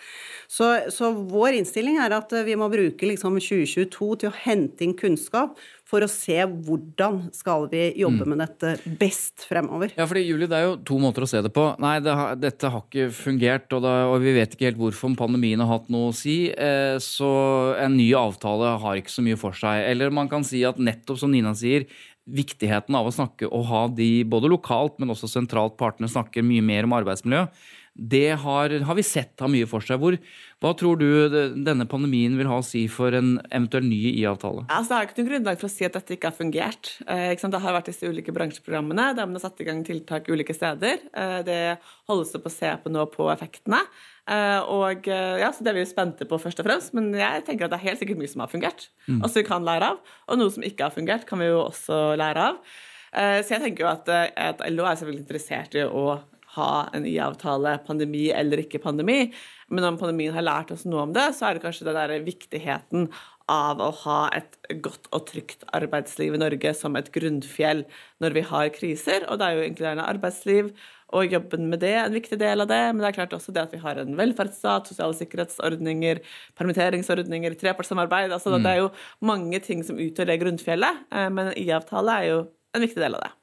Så, så vår innstilling er at vi må bruke liksom 2022 til å hente inn kunnskap for å se hvordan skal vi jobbe med dette best fremover. Ja, fordi Julie, Det er jo to måter å se det på. Nei, det har, dette har ikke fungert, og, det, og, vi vet ikke helt hvorfor pandemien har hatt noe å si. Eh, så en ny avtale har ikke så mye for seg. Eller man kan si at nettopp som Nina sier, viktigheten av å snakke og ha de både lokalt, men også sentralt partene snakker mye mer om arbeidsmiljø det har, har, vi sett har mye for seg. Hvor, hva tror du denne pandemien vil ha å si for en eventuell ny IA-avtale? Altså, det er ikke noe grunnlag for å si at dette ikke har fungert. Eh, ikke det har vært disse ulike bransjeprogrammene der man har satt i gang tiltak ulike steder. Eh, det holdes opp på å se på nå på effektene. Eh, og eh, ja, så Det er vi jo spente på, først og fremst, men jeg tenker at det er helt sikkert mye som har fungert. Mm. Og som vi kan lære av. Og noe som ikke har fungert, kan vi jo også lære av. Eh, så jeg tenker jo at, at LO er selvfølgelig interessert i å ha en IA-avtale, pandemi eller ikke pandemi. Men om pandemien har lært oss noe om det, så er det kanskje den der viktigheten av å ha et godt og trygt arbeidsliv i Norge som et grunnfjell når vi har kriser. Og det er jo inkluderende arbeidsliv og jobben med det en viktig del av det. Men det er klart også det at vi har en velferdsstat, sosiale sikkerhetsordninger, permitteringsordninger, trepartssamarbeid. Altså, mm. Det er jo mange ting som utgjør det grunnfjellet, eh, men IA-avtale er jo en viktig del av det.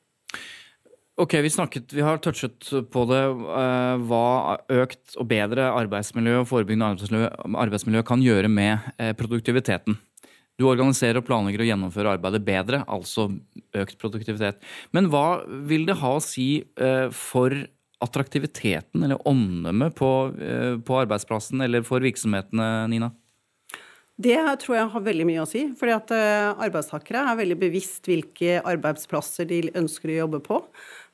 Ok, Vi snakket, vi har touchet på det, uh, hva økt og bedre arbeidsmiljø og forebyggende arbeidsmiljø, arbeidsmiljø kan gjøre med uh, produktiviteten. Du organiserer og planlegger å gjennomføre arbeidet bedre, altså økt produktivitet. Men hva vil det ha å si uh, for attraktiviteten eller omdømmet på, på arbeidsplassen eller for virksomhetene, Nina? Det tror jeg har veldig mye å si. fordi at arbeidstakere er veldig bevisst hvilke arbeidsplasser de ønsker å jobbe på.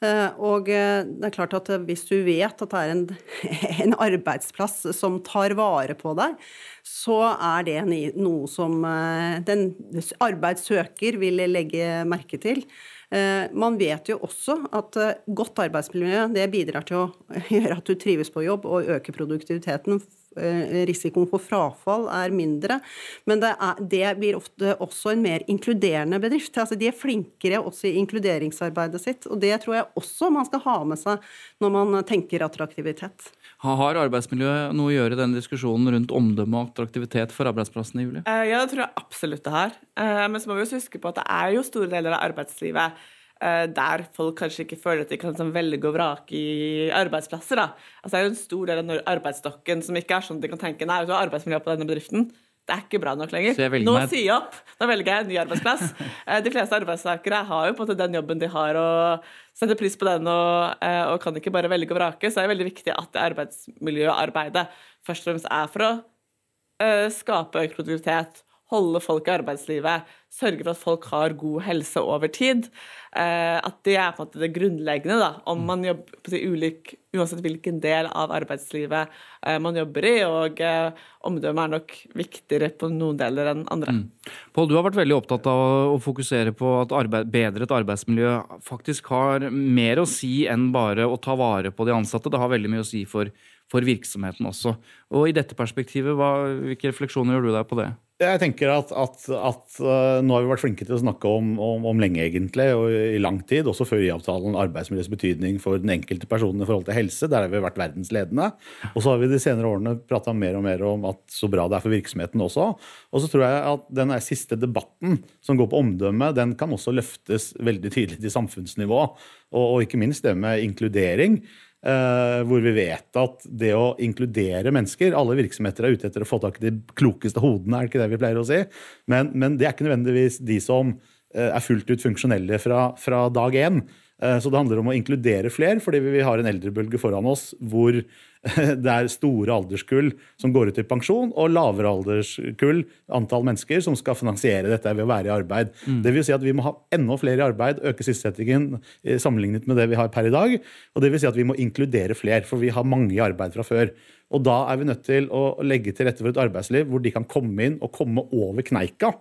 Eh, og eh, det er klart at hvis du vet at det er en, en arbeidsplass som tar vare på deg, så er det noe som eh, den arbeidssøker vil legge merke til. Man vet jo også at godt arbeidsmiljø det bidrar til å gjøre at du trives på jobb og øke produktiviteten Eh, risikoen for frafall er mindre. Men det, er, det, blir ofte også en mer inkluderende bedrift. Altså de er flinkere også i inkluderingsarbeidet sitt. Og det tror jeg også man skal ha med seg når man tenker attraktivitet. Har arbeidsmiljøet noe å gjøre i denne diskusjonen rundt omdømme og attraktivitet for arbeidsplassene, Julie? juli? ja, det tror jeg absolutt det har. Eh, men så må vi også huske på at det er jo store deler av arbeidslivet Eh, der folk kanskje ikke føler at de kan sånn, velge og vrake i arbeidsplasser. Da. Altså, det er jo en stor del av arbeidsstokken som ikke er sånn at de kan tenke nei, du har arbeidsmiljø på denne bedriften. Det er ikke bra nok lenger. Nå meg... sier jeg opp! Nå velger jeg en ny arbeidsplass. Eh, de fleste arbeidstakere har jo på en måte den jobben de har, og setter pris på den og, eh, og kan ikke bare velge og vrake. Så det er veldig viktig at det arbeidsmiljøarbeidet først og fremst er for å skape økt produktivitet holde folk i arbeidslivet, sørge for at folk har god helse over tid. Eh, at det er på en måte det grunnleggende, da, om man jobber på ulik, uansett hvilken del av arbeidslivet eh, man jobber i. Og omdømmet er nok viktigere på noen deler enn andre. Mm. Pål, du har vært veldig opptatt av å fokusere på at arbeid, bedret arbeidsmiljø faktisk har mer å si enn bare å ta vare på de ansatte. Det har veldig mye å si for, for virksomheten også. Og i dette perspektivet, hva, hvilke refleksjoner gjør du deg på det? Jeg tenker at, at, at uh, Nå har vi vært flinke til å snakke om, om, om, lenge, egentlig, og i lang tid, også før IA-avtalen, arbeidsmiljøets betydning for den enkelte personen i forhold til helse. Der har vi vært verdensledende. Og så har vi de senere årene prata mer og mer om at så bra det er for virksomheten også. Og så tror jeg at den siste debatten som går på omdømme, den kan også løftes veldig tydelig til samfunnsnivå. Og, og ikke minst det med inkludering. Uh, hvor vi vet at det å inkludere mennesker Alle virksomheter er ute etter å få tak i de klokeste hodene, er det ikke det vi pleier å si? Men, men det er ikke nødvendigvis de som uh, er fullt ut funksjonelle fra, fra dag én. Uh, så det handler om å inkludere flere, fordi vi har en eldrebølge foran oss hvor det er store alderskull som går ut i pensjon, og lavere alderskull, antall mennesker, som skal finansiere dette ved å være i arbeid. Mm. Det vil si at vi må ha enda flere i arbeid, øke sysselsettingen eh, sammenlignet med det vi har per i dag. Og det vil si at vi må inkludere flere, for vi har mange i arbeid fra før. Og da er vi nødt til å legge til rette for et arbeidsliv hvor de kan komme inn og komme over kneika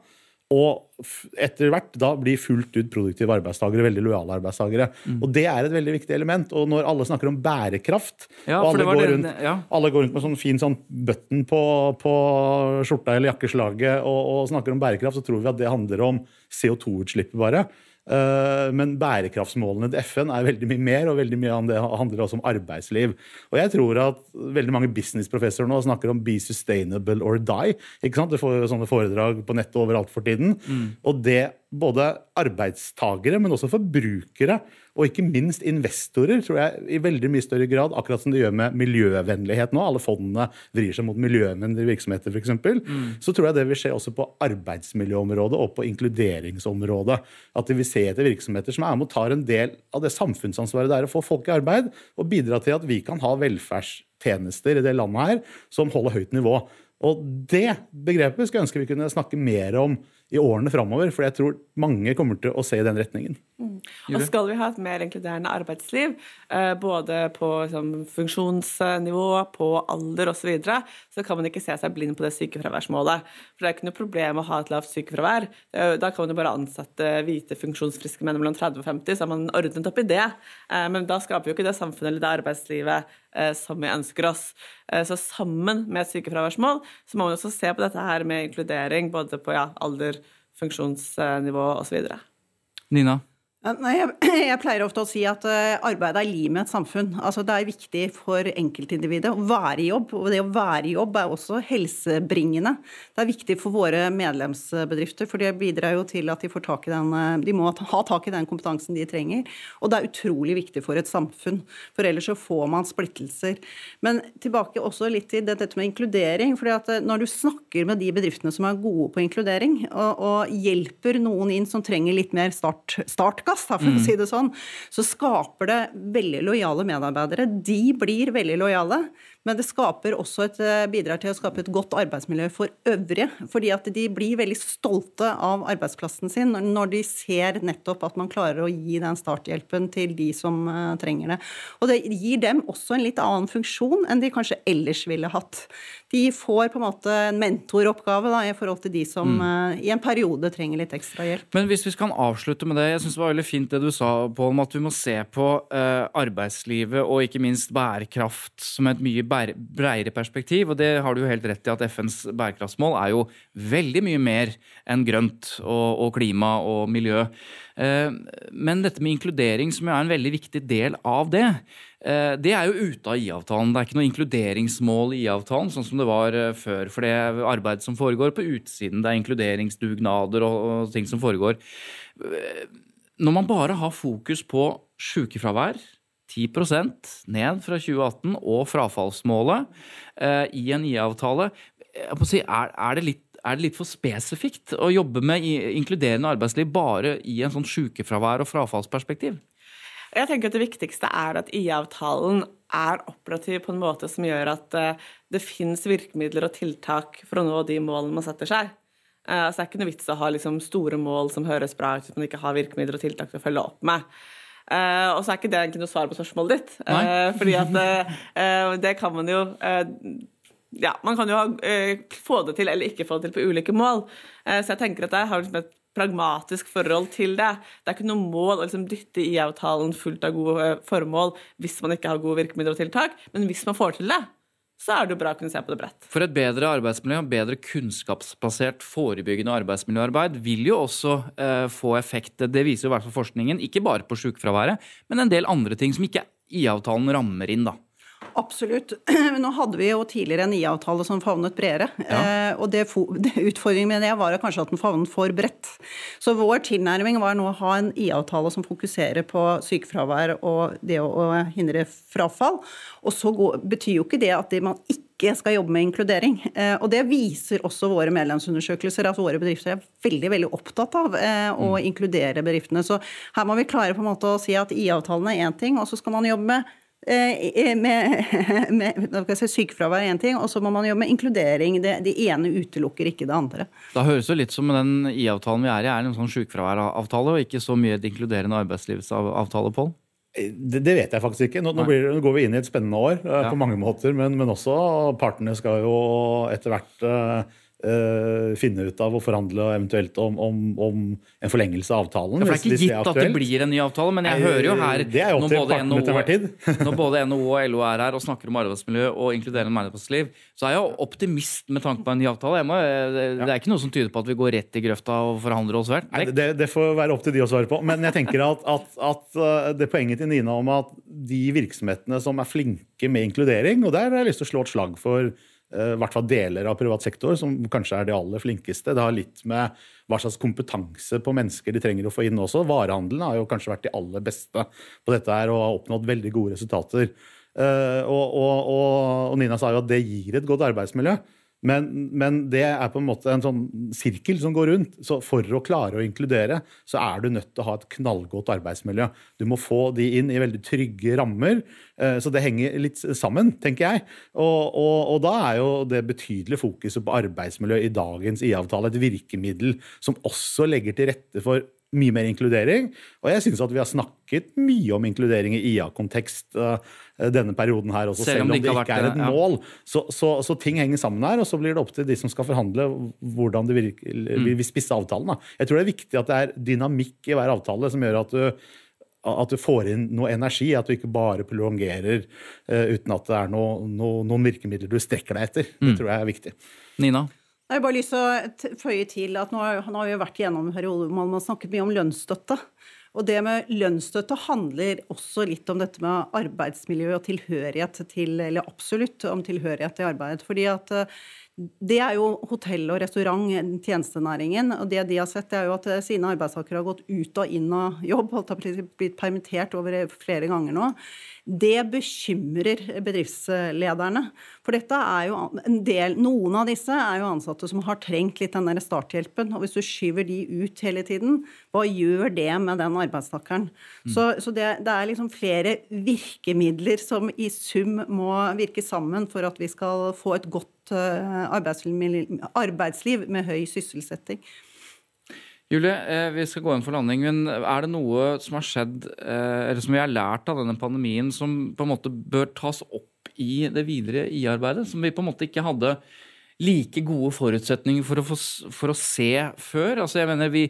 og etter hvert da blir fullt ut produktive arbeidstakere veldig lojale arbeidstakere. Mm. Og Det er et veldig viktig element. Og når alle snakker om bærekraft, ja, og alle går, det, rundt, ja. alle går, rundt, med sånn fin sånn button på, på skjorta eller jakkeslaget og, og, snakker om bærekraft, så tror vi at det handler om CO2-utslippet bare. Eh, men bærekraftsmålene til FN er veldig mye mer, og veldig mye av det handler også om arbeidsliv. Og jeg tror at veldig mange businessprofessorer nå snakker om 'be sustainable or die'. ikke sant? Du får jo sånne foredrag på nettet overalt for tiden. Mm. Og det både arbeidstagere, men også forbrukere, og ikke minst investorer, tror jeg i veldig mye større grad, akkurat som det gjør med miljøvennlighet nå, alle fondene vrir seg mot miljøvennlige virksomheter f.eks., mm. så tror jeg det vil skje også på arbeidsmiljøområdet og på inkluderingsområdet. At de vil se etter virksomheter som er med og tar en del av det samfunnsansvaret det er å få folk i arbeid, og bidra til at vi kan ha velferdstjenester i det landet her som holder høyt nivå. Og det begrepet skulle jeg ønske vi kunne snakke mer om i årene framover, for jeg tror mange kommer til å se i den retningen. Mm. Og skal vi ha et mer inkluderende arbeidsliv, eh, både på liksom, funksjonsnivå, på alder osv., så, videre, så kan man ikke se seg blind på det sykefraværsmålet. For det er ikke noe problem å ha et lavt sykefravær. Da kan man jo bare ansette hvite, funksjonsfriske menn mellom 30 og 50, så har man ordnet opp i det. Eh, men da skaper vi jo ikke det samfunnet eller det arbeidslivet eh, som vi ønsker oss. Så sammen med et sykefraværsmål så må man også se på dette her med inkludering både på ja, alder, funksjonsnivå osv. Nina? Jeg, pleier ofte å si at eh, arbeid er limet i et samfunn. Altså, det er viktig for enkeltindividet å være i jobb. Og det å være i jobb er også helsebringende. Det er viktig for våre medlemsbedrifter, for det bidrar jo til at de får tak i den eh, De må ha tak i den kompetansen de trenger. Og det er utrolig viktig for et samfunn, for ellers så får man splittelser. Men tilbake også litt til dette med inkludering. at eh, når du snakker med de bedriftene som er gode på inkludering, og, og hjelper noen inn som trenger litt mer start, startgass plass, for å mm. si det sånn, så skaper det veldig lojale medarbeidere. De blir veldig lojale. Men det et, eh, bidrar til å skape et godt arbeidsmiljø for øvrige. fordi at de blir veldig stolte av arbeidsplassen sin når de ser nettopp at man klarer å gi den starthjelpen til de som uh, trenger det. Og det gir dem også en litt annen funksjon enn de kanskje ellers ville hatt. De får på en måte en mentoroppgave da, i forhold til de som mm. uh, i en periode trenger litt ekstra hjelp. Men hvis vi skal avslutte med det, jeg syns det var veldig fint det du sa, Pål, om at vi må se på arbeidslivet og ikke minst bærekraft som et mye bære bredere perspektiv. Og det har du jo helt rett i at FNs bærekraftsmål er jo veldig mye mer enn grønt og, og klima og miljø. Eh, men dette med inkludering, som er en veldig viktig del av det, eh, det er jo ute av IA-avtalen. Det er ikke noe inkluderingsmål i IA-avtalen, sånn som det var eh, før. For det er arbeid som foregår på utsiden. Det er inkluderingsdugnader og ting som foregår. Når man bare har fokus på sykefravær, 10% ned fra 2018 og frafallsmålet eh, i en IA-avtale. Si, er, er, det er, det litt for spesifikt å jobbe med inkluderende arbeidsliv bare i en sånn sykefravær- og frafallsperspektiv? Jeg tenker at Det viktigste er at IA-avtalen er operativ på en måte som gjør at uh, det finnes virkemidler og tiltak for å nå de målene man setter seg. Uh, så Det er ikke noe vits å ha liksom, store mål som høres bra ut hvis man ikke har virkemidler og tiltak til å følge opp med. Uh, og så er ikke det egentlig noe svar på spørsmålet ditt. Uh, fordi at uh, det kan man jo Ja, man kan jo få det til eller ikke få det til på ulike mål. så jeg tenker at jeg har liksom et pragmatisk forhold til det. Det er ikke noe mål å liksom dytte IA-avtalen fullt av gode formål hvis man ikke har gode virkemidler og tiltak, men hvis man får til det, så er det jo bra å kunne se på det bredt. For et bedre arbeidsmiljø, og bedre kunnskapsbasert forebyggende arbeidsmiljøarbeid vil jo også eh, få effekt. Det viser jo i hvert fall forskningen, ikke bare på sykefraværet, men en del andre ting som ikke IA-avtalen rammer inn. da. Absolutt. Nå hadde vi jo tidligere en IA-avtale som favnet bredere. Ja. Eh, og det, det, utfordringen med det var kanskje at den favnet for bredt. Så vår tilnærming var nå å ha en IA-avtale som fokuserer på sykefravær og det å, å hindre frafall. Og så går, betyr jo ikke det at det man ikke skal jobbe med inkludering. Eh, og det viser også våre medlemsundersøkelser, at våre bedrifter er veldig veldig opptatt av eh, å mm. inkludere bedriftene. Så her må vi klare på en måte å si at IA-avtalen er én ting, og så skal man jobbe med med, med si, sykefravær er én ting, og så må man jobbe med inkludering. Det, det, ene utelukker ikke det andre. Da høres det litt som den IA-avtalen vi er i, er en sånn sykefraværavtale, og ikke så mye et inkluderende arbeidslivsavtale, Pål? Eh, det, det, vet jeg faktisk ikke. Nå, nå, blir, nå, går vi inn i et spennende år uh, ja. på mange måter. Men, men, også partene skal jo etter hvert finne ut av å forhandle eventuelt om, om, om, en forlengelse av avtalen. Ja, for Det er ikke gitt er at det blir en ny avtale, men jeg hører jo her når både, NO, når både NHO og LO er her og snakker om arbeidsmiljø og inkluderende arbeidsliv, så er jeg optimist med tanke på en ny avtale. Må, det, det, er ikke noe som tyder på at vi går rett i grøfta og forhandler oss vekk. Det, det, får være opp til de å svare på. Men jeg tenker at, at, at eh, det poenget til Nina om at de virksomhetene som er flinke med inkludering, og der har jeg lyst til å slå et slag for eh, i hvert fall deler av privat sektor, som kanskje er de aller flinkeste. Det har litt med hva slags kompetanse på mennesker de trenger å få inn også. Varehandelen har jo kanskje vært de aller beste på dette her og har oppnådd veldig gode resultater. Eh, og, og, og, og Nina sa jo at det gir et godt arbeidsmiljø. Men, men, det er på en måte en sånn sirkel som går rundt. Så for å klare å inkludere, så er du nødt til å ha et knallgodt arbeidsmiljø. Du må få de inn i veldig trygge rammer. Eh, så det henger litt sammen, tenker jeg. Og, og, og da er jo det betydelige fokuset på arbeidsmiljø i dagens IA-avtale et virkemiddel som også legger til rette for mye mer inkludering. Og jeg syns at vi har snakket mye om inkludering i IA-kontekst uh, denne perioden her også, selv, om det ikke, ikke er et ja. mål. Så, så, så, ting henger sammen her, og så blir det opp til de som skal forhandle, hvordan de vil, mm. vil spisse avtalen. Da. Jeg tror det er viktig at det er dynamikk i hver avtale som gjør at du at du får inn noe energi, at du ikke bare prolongerer uh, uten at det er noe, no, noen virkemidler du strekker deg etter. Det mm. tror jeg er viktig. Nina? Jeg har bare lyst til å føye til at nå, nå har vi vært gjennom en periode hvor man har snakket mye om lønnsstøtte. Og det med lønnsstøtte handler også litt om dette med arbeidsmiljø og tilhørighet til Eller absolutt om tilhørighet til arbeid. Fordi at eh, det er jo hotell- og restaurant, tjenestenæringen. Og det de har sett, det er jo at eh, sine arbeidstakere har gått ut og inn av jobb, holdt har blitt permittert over flere ganger nå. Det bekymrer bedriftslederne. For dette er jo en del, noen av disse er jo ansatte som har trengt litt den der starthjelpen. Og hvis du skyver de ut hele tiden, hva gjør det med den arbeidstakeren? Mm. Så, så det, det, er liksom flere virkemidler som i sum må virke sammen for at vi skal få et godt eh, arbeidsliv med høy sysselsetting. Julie, eh, vi skal gå inn for landing, men er det noe som har skjedd, eh, eller som vi har lært av denne pandemien, som på en måte bør tas opp i det videre IA-arbeidet? Som vi på en måte ikke hadde like gode forutsetninger for å, få, for å se før? Altså, jeg mener, vi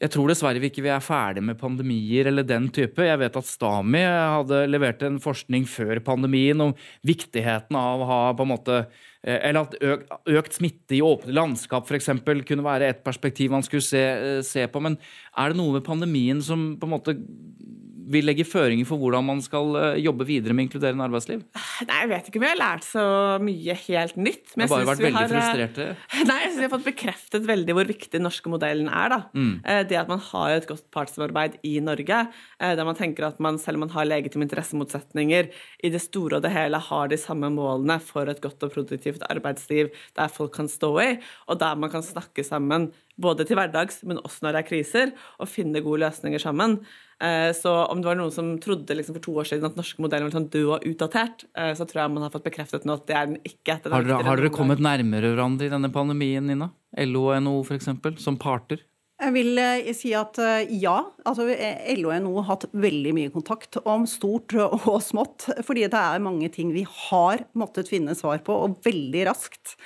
jeg tror dessverre vi ikke er ferdig med pandemier eller den type. Jeg vet at Stami hadde levert en forskning før pandemien om viktigheten av å ha på en måte eller at økt smitte i åpne landskap f.eks. kunne være et perspektiv man skulle se, eh, se, på. Men er det noe med pandemien som på en måte vil legge føringer for hvordan man skal eh, jobbe videre med inkluderende arbeidsliv? Nei, Jeg vet ikke om jeg har lært så mye helt nytt. Men jeg bare vært veldig har, frustrerte. Nei, jeg synes vi har fått bekreftet veldig hvor viktig den norske modellen er. Mm. Det at man har et godt partssamarbeid i Norge, der man tenker at man, selv om man har legitime interessemotsetninger, i det store og det hele har de samme målene for et godt og produktivt arbeidsliv der folk kan stå i, og der man kan snakke sammen både til hverdags, men også når det er kriser, og finne gode løsninger sammen. Eh, så om det var noen som trodde liksom for to år siden at norske modellen var sånn død og utdatert, eh, så tror jeg man har fått bekreftet nå at det er den ikke. Har dere, har dere kommet nærmere hverandre i denne pandemien, Nina? LO og NHO f.eks., som parter? Jeg vil eh, si at eh, ja. altså eh, LO og NHO har hatt veldig mye kontakt om stort og smått. Fordi det er mange ting vi har måttet finne svar på, og veldig raskt.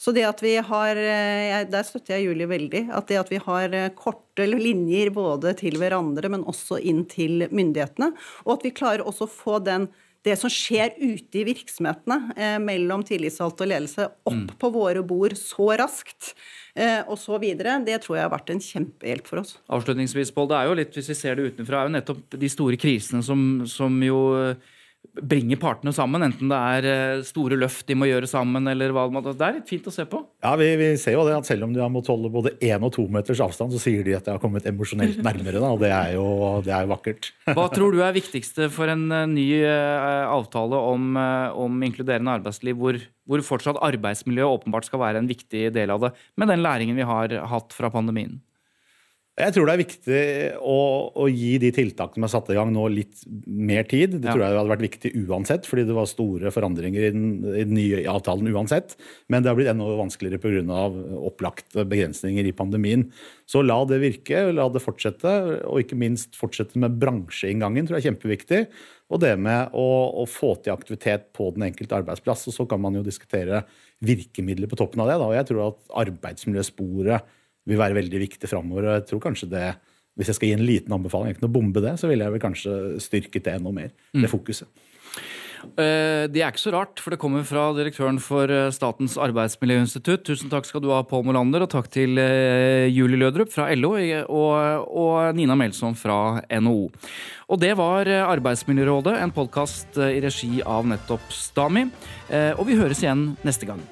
Så det at vi har Der støtter jeg Julie veldig. At det at vi har korte linjer både til hverandre, men også inn til myndighetene. Og at vi klarer også å få den det som skjer ute i virksomhetene eh, mellom tillitsvalgte og ledelse, opp mm. på våre bord så raskt eh, og så videre, det tror jeg har vært en kjempehjelp for oss. Avslutningsvis, Pål, det er jo litt, hvis vi ser det utenfra, er jo nettopp de store krisene som, som jo bringer partene sammen, enten det er eh, store løft de må gjøre sammen, eller hva det er litt fint å se på. Ja, vi, vi ser jo det at selv om de har måttet holde både én og to meters avstand, så sier de at de har kommet emosjonelt nærmere, da, og det er, jo, det er jo vakkert. Hva tror du er viktigste for en eh, ny uh, avtale om, om, inkluderende arbeidsliv, hvor, hvor fortsatt arbeidsmiljø åpenbart skal være en viktig del av det, med den læringen vi har hatt fra pandemien? Jeg tror det er viktig å, å, gi de tiltakene som er satt i gang nå, litt mer tid. Det ja. tror jeg hadde vært viktig uansett, fordi det var store forandringer i den, i den nye avtalen uansett. Men det har blitt enda vanskeligere pga. opplagte begrensninger i pandemien. Så la det virke, la det fortsette, og ikke minst fortsette med bransjeinngangen, tror jeg er kjempeviktig. Og det med å, å få til aktivitet på den enkelte arbeidsplass. Og så kan man jo diskutere virkemidler på toppen av det. Da. Og jeg tror at arbeidsmiljøsporet vil være veldig viktig framover. Og jeg tror kanskje det, hvis jeg skal gi en liten anbefaling, ikke noe bombe det, så ville jeg vel kanskje styrket det enda mer. Det mm. fokuset. Eh, Det er ikke så rart, for det kommer fra direktøren for eh, Statens arbeidsmiljøinstitutt. Tusen takk skal du ha, Pål Molander, og takk til eh, Julie Lødrup fra LO og, og Nina Melsom fra NHO. Og det var Arbeidsmiljørådet, en podkast i regi av nettopp Stami. Og vi høres igjen neste gang.